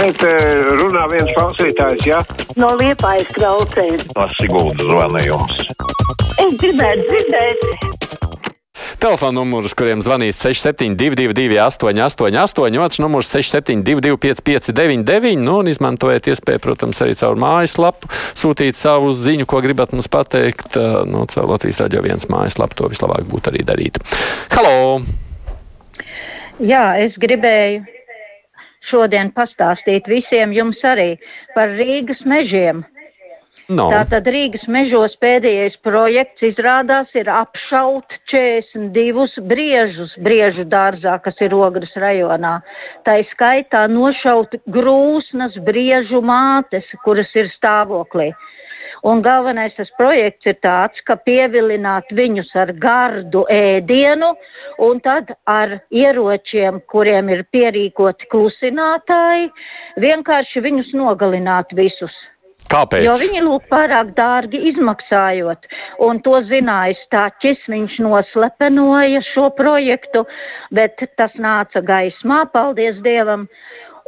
šeit runā viens klausītājs, jā? Ja? No liepājas klaucējas. Tas Siguldas zvanījums. Es gribētu dzirdēt. Telefona numurs, kuriem zvanīt 6722, 888, otrs numurs 6722, 559, nu, un izmantojiet iespēju, protams, arī caur mājaslapu sūtīt savu ziņu, ko gribat mums pateikt. Nu, caur Latvijas radio viens mājaslapu to vislabāk būtu arī darīt. Halo! Jā, es gribēju šodien pastāstīt visiem jums arī par Rīgas mežiem. No. Tātad Rīgas mežos pēdējais projekts izrādās ir apšaut 42 briežus briežu dārzā, kas ir Ogres rajonā. Tā ir skaitā nošaut grūsnas briežu mātes, kuras ir stāvoklī. Un galvenais tas projekts ir tāds, ka pievilināt viņus ar gardu ēdienu un tad ar ieročiem, kuriem ir pierīkoti klusinātāji, vienkārši viņus nogalināt visus. Kāpēc? Jo viņi lūk pārāk dārgi izmaksājot. Un to zināja Stāčis, viņš noslepenoja šo projektu, bet tas nāca gaismā, paldies Dievam.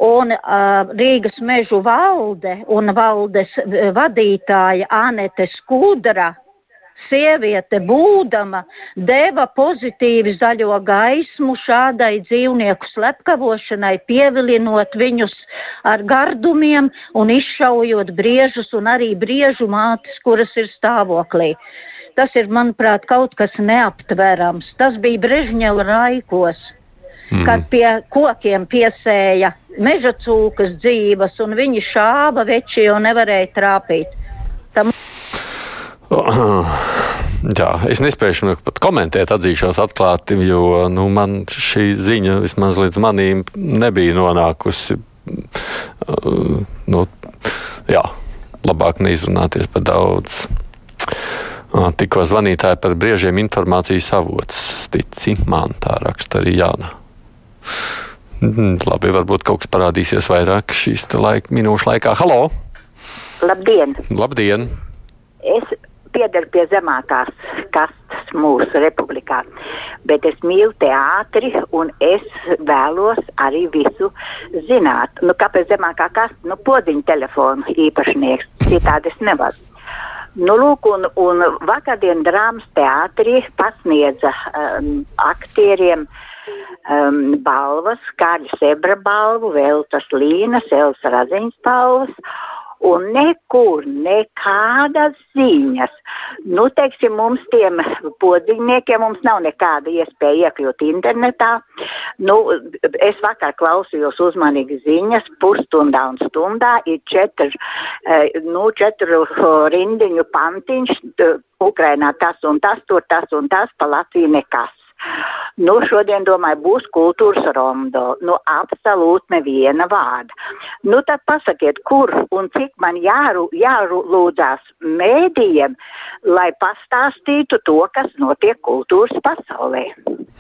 Un uh, Rīgas mežu valde un valdes vadītāja Anete Skudra sieviete būdama deva pozitīvi zaļo gaismu šādai dzīvnieku slepkavošanai, pievilinot viņus ar gardumiem un izšaujot briežus un arī briežu mātes, kuras ir stāvoklī. Tas ir, manuprāt, kaut kas neaptverams. Tas bija Brežņeva laikos, mm. kad pie kokiem piesēja meža cūkas dzīves, un viņi šāva veči, jo nevarēja trāpīt. Tam... Jā, es nespēju pat komentēt, atzīšos atklāti, jo nu, man šī ziņa vismaz līdz manim nebija nonākusi. Nu, jā, labāk neizrunāties par daudz. Tikko zvanītāji par briežiem informācijas avots, tici man, tā raksta arī Jāna. Mm, labi, varbūt kaut kas parādīsies vairāk šīs laika, minūšu laikā. Halo! Labdien! Labdien! Es pieder pie zemākās kastes mūsu republikā. Bet es mīlu teātri un es vēlos arī visu zināt. Nu, kāpēc zemākā kaste? Nu, podziņa telefona īpašnieks. Citādi es nevaru. Nu, lūk, un, un vakardien drāmas teātrī pasniedza um, aktieriem um, balvas, Kārļa Sebra balvu, Veltas Līnas, Elsa Raziņas balvas un nekur nekādas ziņas. Nu, teiksim, mums tiem podziņniekiem mums nav nekāda iespēja iekļūt internetā. Nu, es vakar klausījos uzmanīgi ziņas, pusstundā un stundā ir četri, eh, nu, četru rindiņu pantiņš. Ukrainā tas un tas, tur tas un tas, pa Latviju nekas. Nu, šodien, domāju, būs kultūras rondo. Nu, absolūti neviena vārda. Nu, tad pasakiet, kur un cik man jāru, jārūdzās mēdījiem, lai pastāstītu to, kas notiek kultūras pasaulē.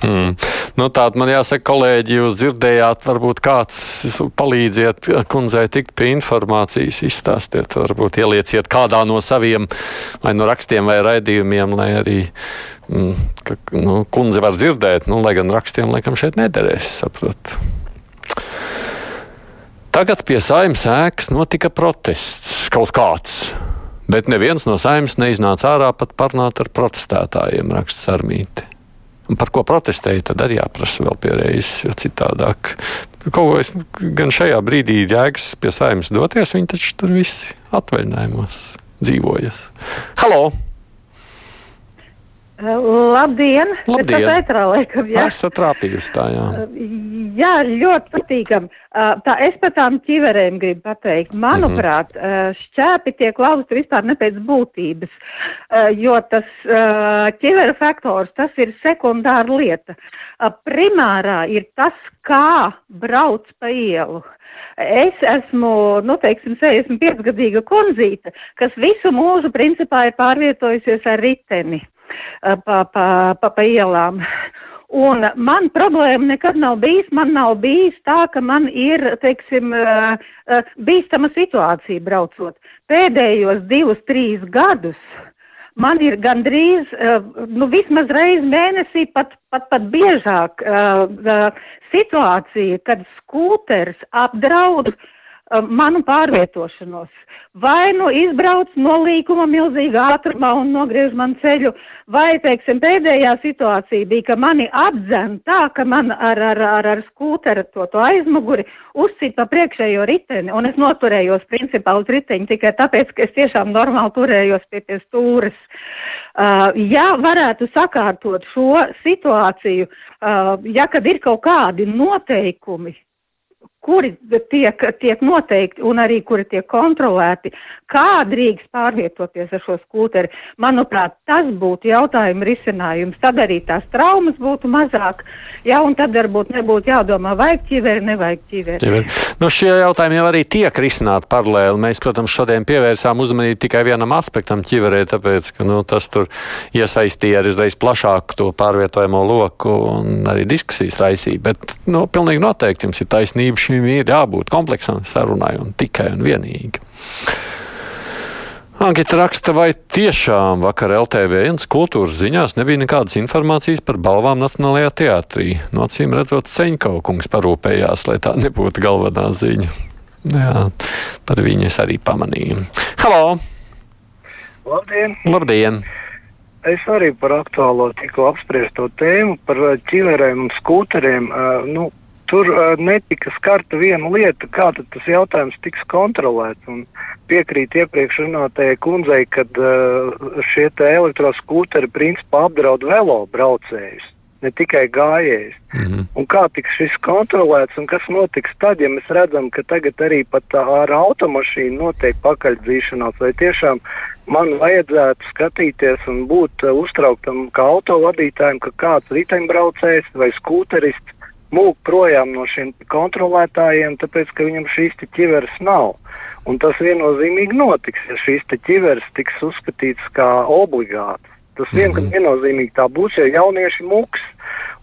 Hmm. Nu, Tātad man jāsaka, kolēģi, jūs dzirdējāt, varbūt kāds palīdziet kundzei tikt pie informācijas, izstāstiet, varbūt ielieciet kādā no saviem vai no rakstiem vai raidījumiem, lai arī ka, nu, kundze var dzirdēt, nu, lai gan rakstiem laikam šeit nederēs, saprot. Tagad pie saimnes ēkas notika protests kaut kāds. Bet neviens no saimnes neiznāca ārā pat parunāt ar protestētājiem, raksta Sarmīti. Un par ko protestēju, tad arī jāprasa vēl pierādījis, jo citādāk. Kaut ko es gan šajā brīdī jēgas pie saimnes doties, viņi taču tur visi atvaļinājumos dzīvojas. Halo! Labdien! Labdien. Tas ētrā, laikam, jā. Esat trāpījusi tā, jā. Jā, ļoti patīkam. Tā es par tām ķiverēm gribu pateikt. Manuprāt, mm -hmm. šķēpi tiek lausti vispār ne pēc būtības, jo tas ķiveru faktors, tas ir sekundāra lieta. Primārā ir tas, kā brauc pa ielu. Es esmu, nu, teiksim, 65 gadīga kundzīte, kas visu mūžu principā ir pārvietojusies ar riteni pa, pa, pa, pa ielām. Un man problēma nekad nav bijis. Man nav bijis tā, ka man ir teiksim, bīstama situācija braucot. Pēdējos divus, trīs gadus man ir gandrīz nu, vismaz reizi mēnesī, pat, pat, pat biežāk situācija, kad skūters apdraud uh, manu pārvietošanos. Vai nu izbrauc no līkuma milzīgā ātrumā un nogriež man ceļu, vai teiksim, pēdējā situācija bija, ka mani apdzen tā, ka man ar, ar, ar, ar skūteru to, to aizmuguri uzcīt pa priekšējo riteni, un es noturējos principā uz riteņa tikai tāpēc, ka es tiešām normāli turējos pie, pie stūres. Uh, ja varētu sakārtot šo situāciju, uh, ja kad ir kaut kādi noteikumi, kuri tiek, tiek noteikti un arī kuri tiek kontrolēti, kā drīkst pārvietoties ar šo skūteri. Manuprāt, tas būtu jautājuma risinājums. Tad arī tās traumas būtu mazāk, ja, un tad varbūt nebūtu jādomā, vajag ķiveri, nevajag ķiveri. ķiveri. Nu, šie jautājumi jau arī tiek risināti paralēli. Mēs, protams, šodien pievērsām uzmanību tikai vienam aspektam ķiverē, tāpēc, ka nu, tas tur iesaistīja arī plašāku to pārvietojamo loku un arī diskusijas raisīja. Bet, nu, pilnīgi noteikti jums ir taisnība šim ir jābūt kompleksam sarunai un tikai un vienīgi. Ankita raksta, vai tiešām vakar LTV1 kultūras ziņās nebija nekādas informācijas par balvām Nacionālajā teātrī. No acīm redzot, Ceņkaukungs parūpējās, lai tā nebūtu galvenā ziņa. Jā, par viņu es arī pamanīju. Halo! Labdien! Labdien! Es arī par aktuālo tikko apspriesto tēmu par ķiverēm un skūteriem. Uh, nu, tur uh, netika skarta viena lieta, kā tas jautājums tiks kontrolēts. Un piekrīt iepriekš runātajai kundzei, ka šie elektroskūteri principā apdraud velo braucējus. Ne tikai gājējs. Mm -hmm. Un kā tiks šis kontrolēts un kas notiks tad, ja mēs redzam, ka tagad arī pat ar automašīnu notiek pakaļdzīšanās, vai tiešām man vajadzētu skatīties un būt uh, uztrauktam kā autovadītājam, ka kāds riteņbraucējs vai skūterists mūk projām no šiem kontrolētājiem, tāpēc ka viņam šīs ķiveres nav. Un tas viennozīmīgi notiks, ja šīs ķiveres tiks uzskatītas kā obligātas. Tas vien, mm viennozīmīgi tā būs, ja jaunieši mūks.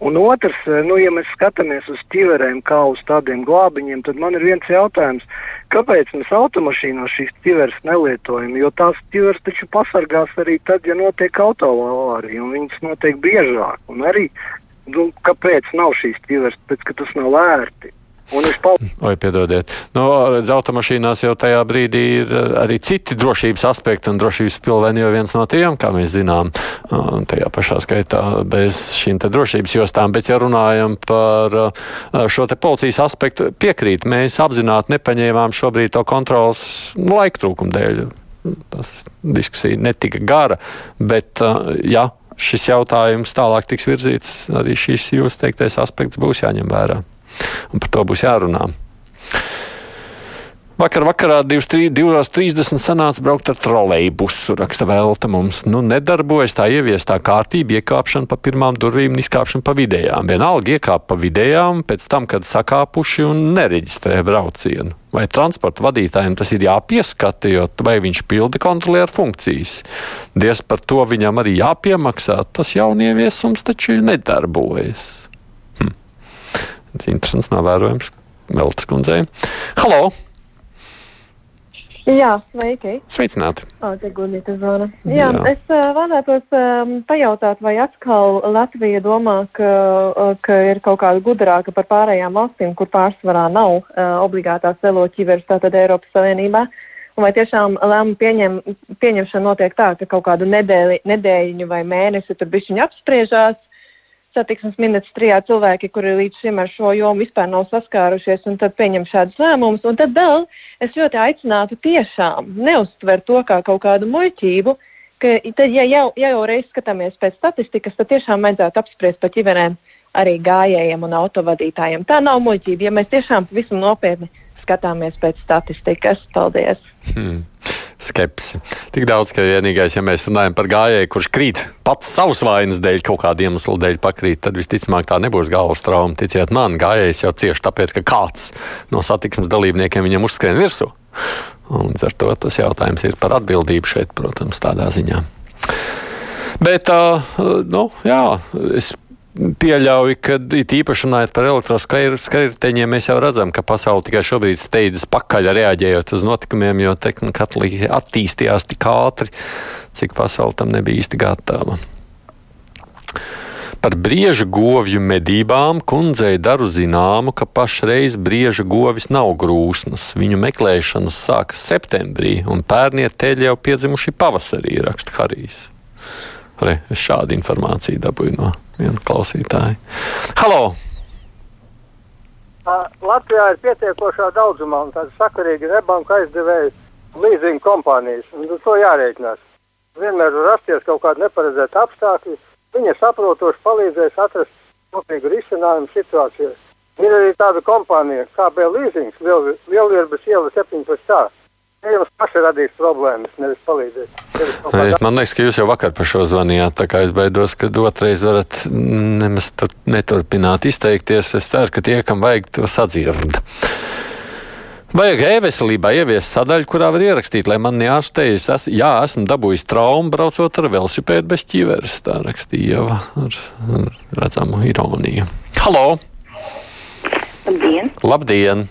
Un otrs, nu, ja mēs skatāmies uz ķiverēm kā uz tādiem glābiņiem, tad man ir viens jautājums, kāpēc mēs automašīnās šīs ķiveres nelietojam? Jo tās ķiveres taču pasargās arī tad, ja notiek autoavārija, un viņas notiek biežāk. Un arī nu, kāpēc nav šīs ķiveres? Tāpēc, ka tas nav ērti. Vai piedodiet, nu, redz, automašīnās jau tajā brīdī ir arī citi drošības aspekti, un drošības pilvēni jau viens no tiem, kā mēs zinām, tajā pašā skaitā bez šīm te drošības jostām. Bet, ja runājam par šo te policijas aspektu, piekrīt, mēs apzināti nepaņēmām šobrīd to kontrols laika trūkuma dēļ. Tas diskusija netika gara, bet, ja šis jautājums tālāk tiks virzīts, arī šis jūsu teiktais aspekts būs jāņem vērā un par to būs jārunā. Vakar vakarā 2.30 sanāca braukt ar trolejbusu, raksta Velta mums. Nu, nedarbojas tā ieviestā kārtība, iekāpšana pa pirmām durvīm un izkāpšana pa vidējām. Vienalga iekāp pa vidējām, pēc tam, kad sakāpuši un nereģistrē braucienu. Vai transporta vadītājiem tas ir jāpieskata, jo vai viņš pilda kontrolieru funkcijas. Diez par to viņam arī jāpiemaksā. Tas jaunieviesums taču nedarbojas. Tas ir interesants novērojums Veltes kundzei. Halo! Jā, sveiki. Sveicināti. O. Jā, Jā. Es uh, vēlētos um, pajautāt, vai atkal Latvija domā, ka, uh, ka ir kaut kāda gudrāka par pārējām valstīm, kur pārsvarā nav uh, obligātās veloķiveres, tātad Eiropas Savienībā. Un vai tiešām lēmumu pieņem, pieņemšana notiek tā, ka kaut kādu nedēļu, nedēļu vai mēnesi tur bišķiņi apspriežās, satiksmes ministrijā cilvēki, kuri līdz šim ar šo jomu vispār nav saskārušies, un tad pieņem šādus lēmumus. Un tad vēl es ļoti aicinātu tiešām neuztvert to kā kaut kādu muļķību, ka tad, ja jau, ja jau reiz skatāmies pēc statistikas, tad tiešām vajadzētu apspriest par ķiverēm arī gājējiem un autovadītājiem. Tā nav muļķība, ja mēs tiešām pavisam nopietni skatāmies pēc statistikas. Paldies! Hmm skepsi. Tik daudz, ka vienīgais, ja mēs runājam par gājēju, kurš krīt pats savas vainas dēļ, kaut kāda iemesla dēļ pakrīt, tad visticamāk tā nebūs galvas trauma. Ticiet man, gājējs jau cieši tāpēc, ka kāds no satiksmes dalībniekiem viņam uzskrien virsū. Un ar to tas jautājums ir par atbildību šeit, protams, tādā ziņā. Bet, uh, nu, jā, es pieļauju, ka īpaši runājot par elektroskaitļiem, mēs jau redzam, ka pasaule tikai šobrīd steidzas pakaļ reaģējot uz notikumiem, jo tehnika attīstījās tik ātri, cik pasaule tam nebija īsti gatava. Par brieža govju medībām kundzei daru zināmu, ka pašreiz brieža govis nav grūsnas. Viņu meklēšanas sākas septembrī, un pērnie teļi jau piedzimuši pavasarī, raksta Harijs. Re, es šādu informāciju dabūju no viena klausītāja. Halo! Latvijā ir pietiekošā daudzumā un tāda sakarīga nebanka aizdevēja līzinga kompānijas. Uz to jārēķinās. Vienmēr var rasties kaut kādi neparedzēti apstākļi. Viņa saprotoši palīdzēs atrast nopietnu risinājumu situācijai. Ir arī tāda kompānija, kā bija Līsings, Lielvierbas iela 17. Jums paši radīs problēmas, nevis palīdzēt. Nevis Man liekas, ka jūs jau vakar par šo zvanījāt, tā kā es baidos, ka otrais varat nemaz tur neturpināt izteikties. Es ceru, ka tie, kam vajag, to sadzird. Vajag e-veselībā ieviest sadaļu, kurā var ierakstīt, lai man neārstējas. Es, jā, esmu dabūjis traumu, braucot ar velosipēdu bez ķiveres. Tā rakstīja Ieva ar, ar redzamu ironiju. Halo! Labdien! Labdien!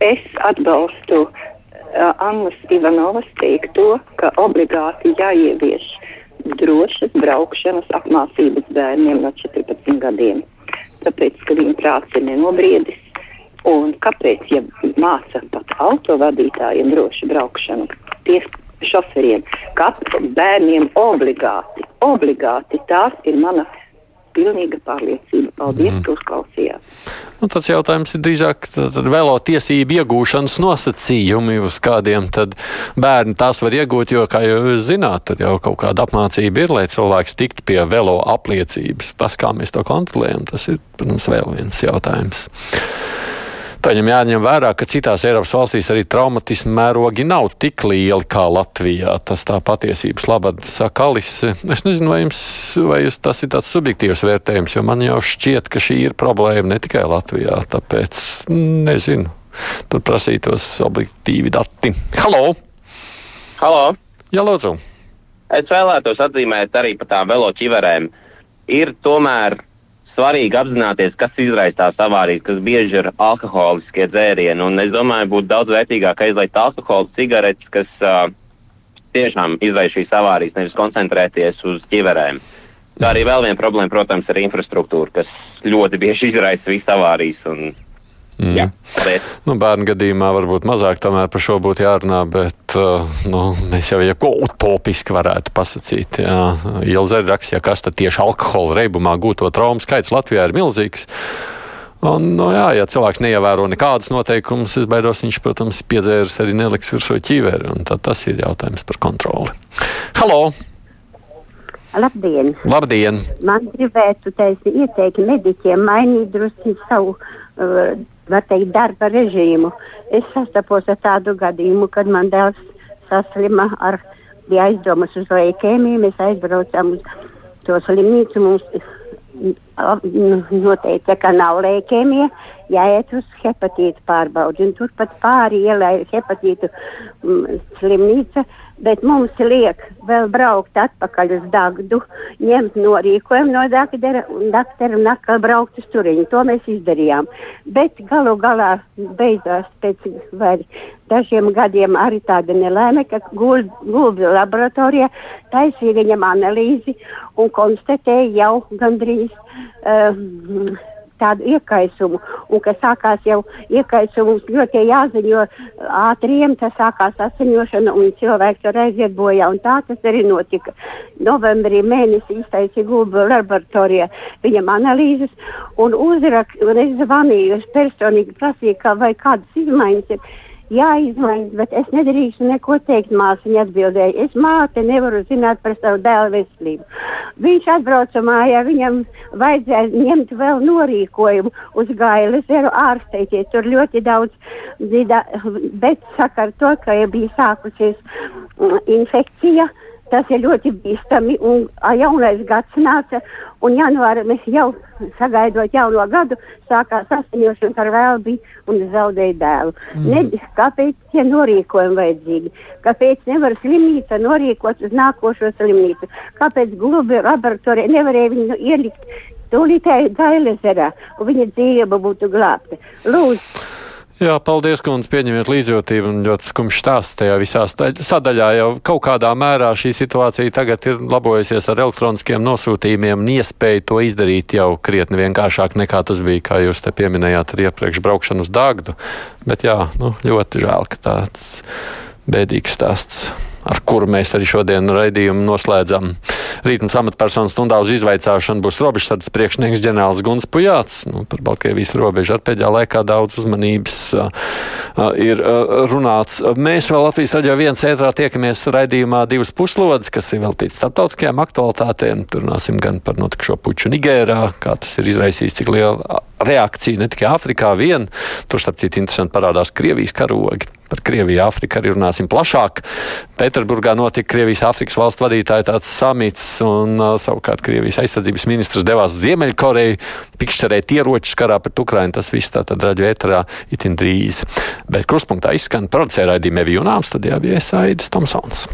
Es atbalstu Annas Ivanovas teikto, ka obligāti jāievieš drošas braukšanas apmācības bērniem no 14 gadiem. Tāpēc, ka viņu prāts ir nenobriedis. Un kāpēc, ja māca pat autovadītājiem drošu braukšanu, tie šoferiem, kāpēc bērniem obligāti, obligāti tās ir mana pilnīga pārliecība. Paldies, mm. ka uzklausījāt! Nu, tāds jautājums ir drīzāk vēlo tiesību iegūšanas nosacījumi, uz kādiem tad bērni tās var iegūt, jo, kā jau jūs zināt, tad jau kaut kāda apmācība ir, lai cilvēks tiktu pie velo apliecības. Tas, kā mēs to kontrolējam, tas ir, protams, vēl viens jautājums. Taņem jāņem vērā, ka citās Eiropas valstīs arī traumatismu mērogi nav tik lieli kā Latvijā. Tas tā patiesības labad saka Alise. Es nezinu, vai, jums, vai jūs, tas ir tāds subjektīvs vērtējums, jo man jau šķiet, ka šī ir problēma ne tikai Latvijā. Tāpēc nezinu. Tur prasītos objektīvi dati. Halo! Halo! Jā, lūdzu! Es vēlētos atzīmēt arī par tām veloķiverēm. Ir tomēr svarīgi apzināties, kas izraisa tās avārijas, kas bieži ir alkoholiskie dzērieni. Un es domāju, būtu daudz vērtīgāk aizliegt alkoholu cigaretes, kas uh, tiešām izraisa šīs avārijas, nevis koncentrēties uz ķiverēm. Tā arī vēl viena problēma, protams, ir infrastruktūra, kas ļoti bieži izraisa visas avārijas. Un, Mm. Jā, paldies. Nu, bērnu gadījumā varbūt mazāk tomēr par šo būtu jārunā, bet uh, nu, mēs jau jebko utopiski varētu pasakīt. Ilza ir raksts, ja kas tad tieši alkohola reibumā gūto traumu skaits Latvijā ir milzīgs. Un, nu, jā, ja cilvēks neievēro nekādus noteikumus, es baidos, viņš, protams, piedzēris arī neliks virsū ķīveri, un tad tas ir jautājums par kontroli. Halo! Labdien! Labdien! Man gribētu teikt, ieteikt mediķiem mainīt drusku savu, uh, var teikt, darba režīmu. Es sastapos ar tādu gadījumu, kad man dēls saslima ar, bija aizdomas uz leikēmiju. Mēs aizbraucām uz to slimnīcu. Mums noteica, ka nav leikēmija, jāiet uz hepatītu pārbaudi. Turpat pāri ielai hepatītu mm, slimnīca, bet mums liek vēl braukt atpakaļ uz Dagdu, ņemt norīkojumu no Dagdera un dakteru un atkal braukt uz turieni. To mēs izdarījām. Bet galu galā beidzās pēc dažiem gadiem arī tāda nelaime, ka gulbi laboratorijā taisīja viņam analīzi un konstatēja jau gandrīz. Uh, tādu iekaisumu, un ka sākās jau iekaisums ļoti jāziņo ātriem, tas sākās asiņošana, un cilvēks var aiziet bojā, un tā tas arī notika. Novembrī mēnesī iztaisīja gulbu laboratorijā viņam analīzes, un uzrak, un es zvanīju, es personīgi prasīju, kā vai kādas izmaiņas ir. Jāizmaina, bet es nedrīkstu neko teikt. Māsiņa atbildēja, es māte nevaru zināt par savu dēlu veselību. Viņš atbrauca mājā, viņam vajadzēja ņemt vēl norīkojumu uz gaila ezeru ārsteities. Tur ļoti daudz dzida, bet saka ar to, ka bija sākusies mm, infekcija. Tas ir ļoti bīstami. Un jaunais gads nāca, un janvārī mēs jau sagaidot jauno gadu, sākās asiņošana, ar vēl bija un zaudēja dēlu. Mm. Ne, kāpēc tie norīkojumi vajadzīgi? Kāpēc nevar slimnīca norīkot uz nākošo slimnīcu? Kāpēc glubi laboratorija nevarēja viņu ielikt tūlītēji gailezerā, un viņa dzīve būtu glābta? Lūdzu! Jā, paldies, kundze, pieņemiet līdzjūtību un ļoti skumjš stāsts tajā visā sadaļā. Jau kaut kādā mērā šī situācija tagad ir labojusies ar elektroniskiem nosūtījumiem un iespēju to izdarīt jau krietni vienkāršāk nekā tas bija, kā jūs te pieminējāt, ar iepriekš braukšanu uz Dāgdu. Bet jā, nu, ļoti žēl, ka tāds bēdīgs stāsts ar kuru mēs arī šodien raidījumu noslēdzam. Rītdienas amatpersonu stundā uz izvaicāšanu būs robežsardas priekšnieks ģenerālis Guns Pujāts. Nu, par Baltkrievijas robežu ar pēdējā laikā daudz uzmanības uh, ir uh, runāts. Mēs vēl Latvijas raidījā viens ētrā tiekamies raidījumā divas puslodes, kas ir veltīts starptautiskajām aktualitātēm. Tur runāsim gan par notikušo puču Nigērā, kā tas ir izraisījis, cik liela reakcija ne tikai Āfrikā vien. Tur, starp citu, interesanti parādās Krievijas karogi. Par Krieviju, Āfriku arī runāsim plašāk. Pēterburgā notika Krievijas Āfrikas valstu vadītāja tāds samits, un uh, savukārt Krievijas aizsardzības ministrs devās Ziemeļkoreju, pikšķerēt ieročus karā pret Ukrainu. Tas viss tātad raģu ēterā itin drīz. Bet kruspunktā izskan producēja raidījuma Evijunām studijā bija Saidis Tomsons.